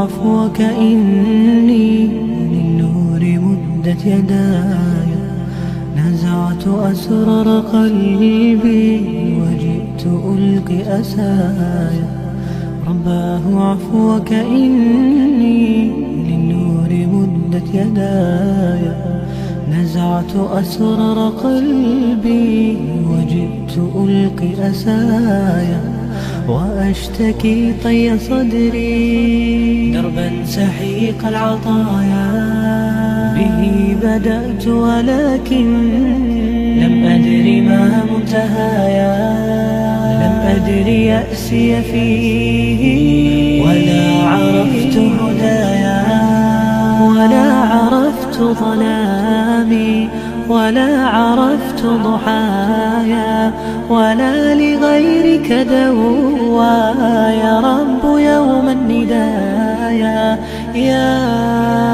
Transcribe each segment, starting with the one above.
عفوك إني للنور مدت يداي نزعت أسرار قلبي وجئت وجئت ألقي أسايا. رباه عفوك إني للنور مدت يداي نزعت أسرار قلبي وجئت ألقي أسايا. وأشتكي طي صدري دربا سحيق العطايا. به بدأت ولكن لم أدر ما منتهايا. لم أدر يأسي فيه. ولا عرفت هدايا ولا عرفت ظلامي. ولا عرفت ضحايا. ولا لغيرك دوا يا رب يوم الندايا. يا يا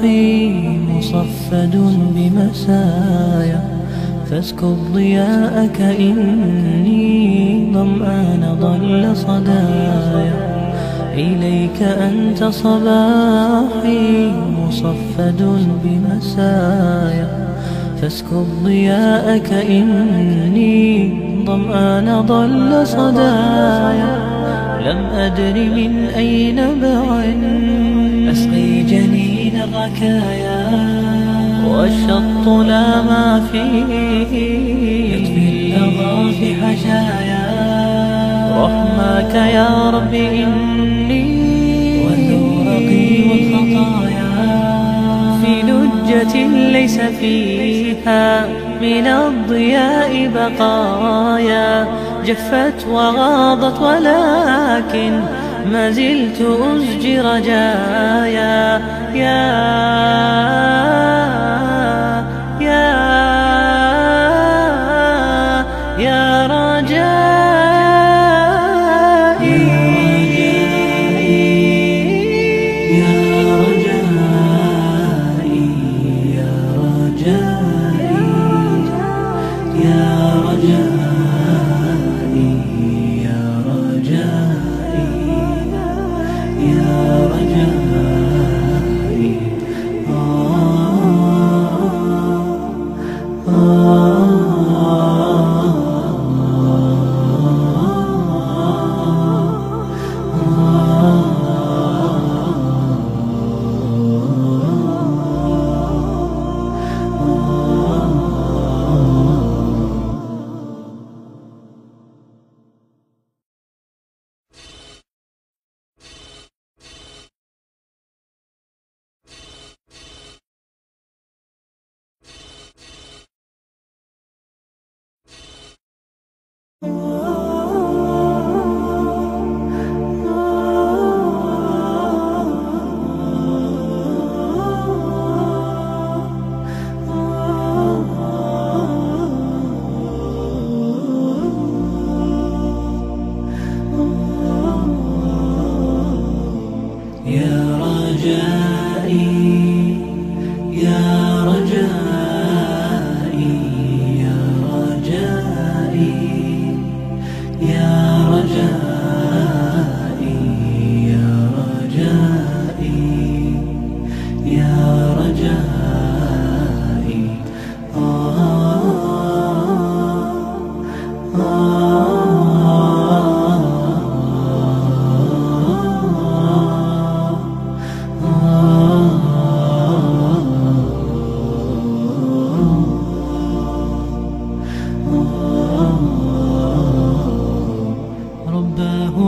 صباحي مصفد بمسايا فاسكب ضياءك إني ظمآن ضل صدايا. إليك أنت صباحي مصفد بمسايا فاسكب ضياءك إني ظمآن ضل صدايا. لم أدر من أين بعد جنين الركايا والشط لا ما فيه يطفي اللظى في حشايا رحمك يا رب إني والذورقي والخطايا في لجة ليس فيها من الضياء بقايا. جفت وغاضت ولكن ما زلت أزجي رجايا يا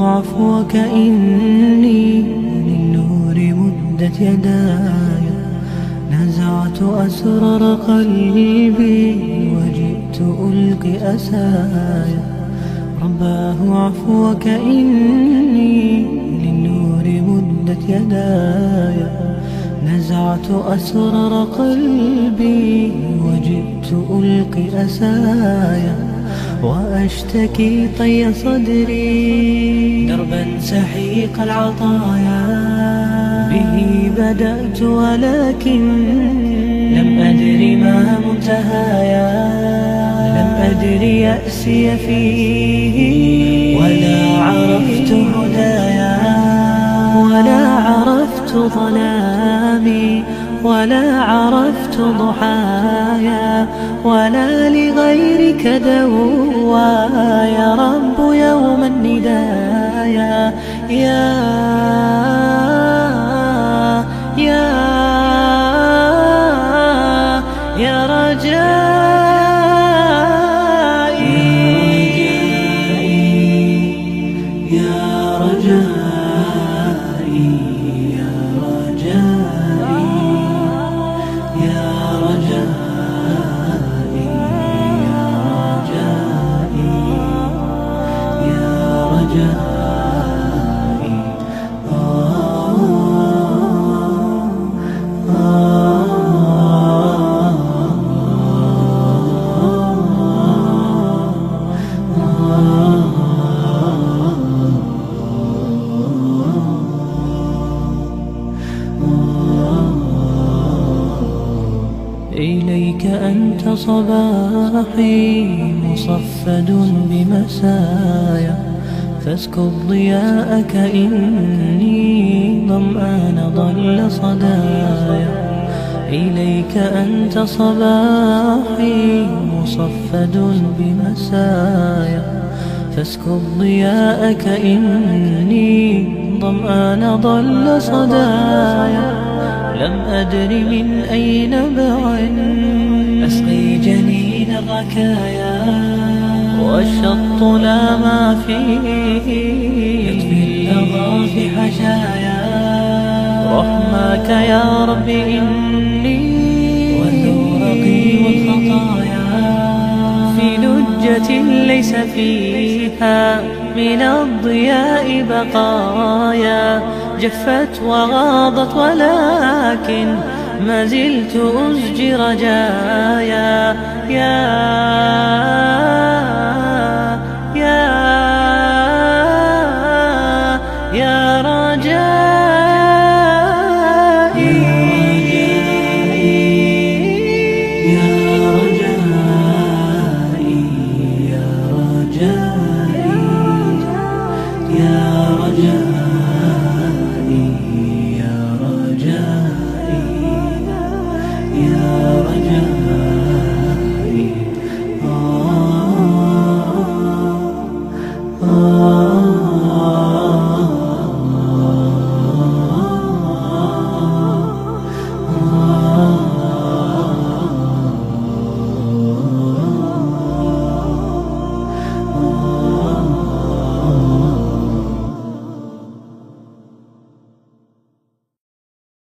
عفوك إني للنور مدت يداي. نزعت أسرار قلبي ألقي أساي رباه عفوك إني للنور مدت يداي نزعت أسرار قلبي وجئت ألقي أسايا. وأشتكي طي صدري دربا سحيق العطايا. به بدأت ولكن لم أدر ما منتهايا. لم أدر يأسي فيه. ولا عرفت هدايا ولا عرفت ظلامي. ولا عرفت ضحايا. ولا لغيرك دوا يا رب يوم الندايا. يا يا صباحي مصفد بمسايا فاسكب ضياءك إني ظمآن ضل صدايا إليك أنت صباحي مصفد بمسايا فاسكب ضياءك إني ظمآن ضل صدايا لم أدر من أي نبع أسقي جنين الركايا والشط لا ما فيه يطفي اللظى في حشايا رحماك يا رب إني وذورقي والخطايا. في لجة ليس فيها من الضياء بقايا. جفت وغاضت ولكن ما زلت أزجي رجايا يا